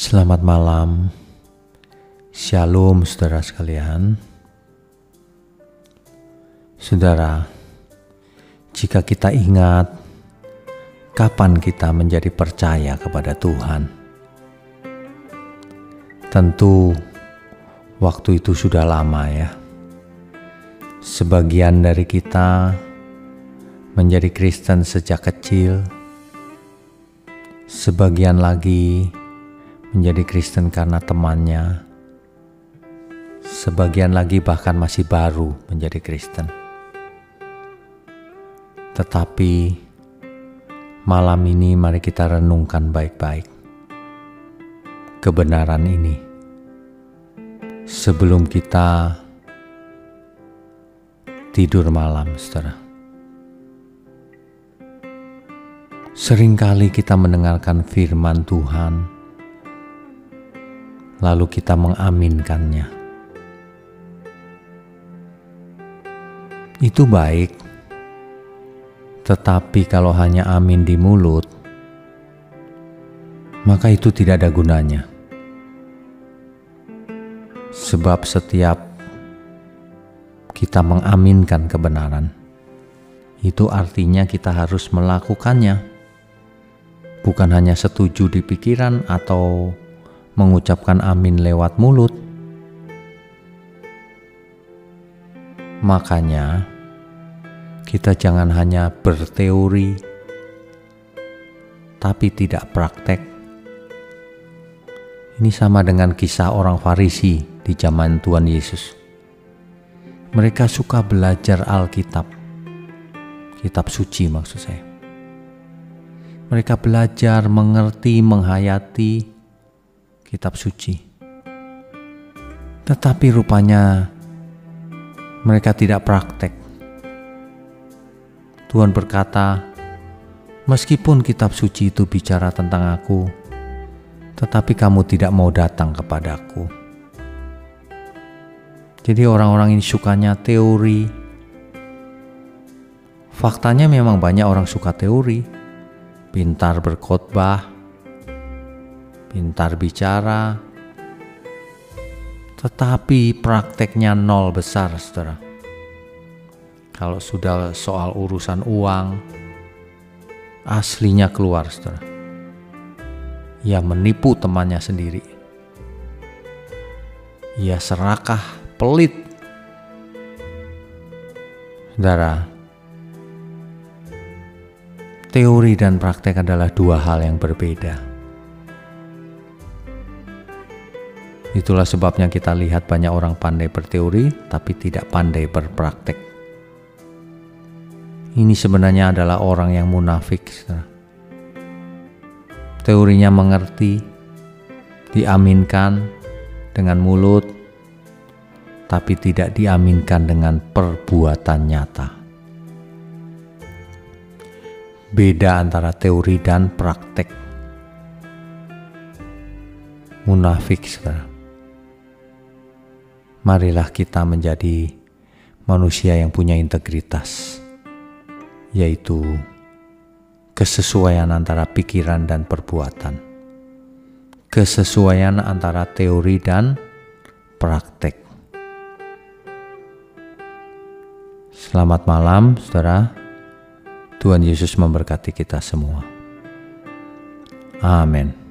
Selamat malam, Shalom, saudara sekalian. Saudara, jika kita ingat kapan kita menjadi percaya kepada Tuhan, tentu waktu itu sudah lama, ya. Sebagian dari kita menjadi Kristen sejak kecil, sebagian lagi menjadi Kristen karena temannya, sebagian lagi bahkan masih baru menjadi Kristen. Tetapi malam ini mari kita renungkan baik-baik kebenaran ini sebelum kita tidur malam, saudara. Seringkali kita mendengarkan firman Tuhan lalu kita mengaminkannya. Itu baik, tetapi kalau hanya amin di mulut, maka itu tidak ada gunanya. Sebab setiap kita mengaminkan kebenaran, itu artinya kita harus melakukannya, bukan hanya setuju di pikiran atau mengucapkan amin lewat mulut. Makanya, kita jangan hanya berteori, tapi tidak praktek. Ini sama dengan kisah orang Farisi di zaman Tuhan Yesus. Mereka suka belajar Alkitab, kitab suci maksud saya. Mereka belajar mengerti, menghayati, kitab suci. Tetapi rupanya mereka tidak praktek. Tuhan berkata, "Meskipun kitab suci itu bicara tentang Aku, tetapi kamu tidak mau datang kepadaku." Jadi, orang-orang ini sukanya teori. Faktanya, memang banyak orang suka teori, pintar berkhotbah, pintar bicara, tetapi prakteknya nol besar, saudara. Kalau sudah soal urusan uang, aslinya keluar, saudara. Ia menipu temannya sendiri. Ia serakah, pelit. Saudara, teori dan praktek adalah dua hal yang berbeda. Itulah sebabnya kita lihat banyak orang pandai berteori tapi tidak pandai berpraktek. Ini sebenarnya adalah orang yang munafik. Teorinya mengerti, diaminkan dengan mulut, tapi tidak diaminkan dengan perbuatan nyata. Beda antara teori dan praktek. Munafik sekarang marilah kita menjadi manusia yang punya integritas, yaitu kesesuaian antara pikiran dan perbuatan, kesesuaian antara teori dan praktek. Selamat malam, saudara. Tuhan Yesus memberkati kita semua. Amin.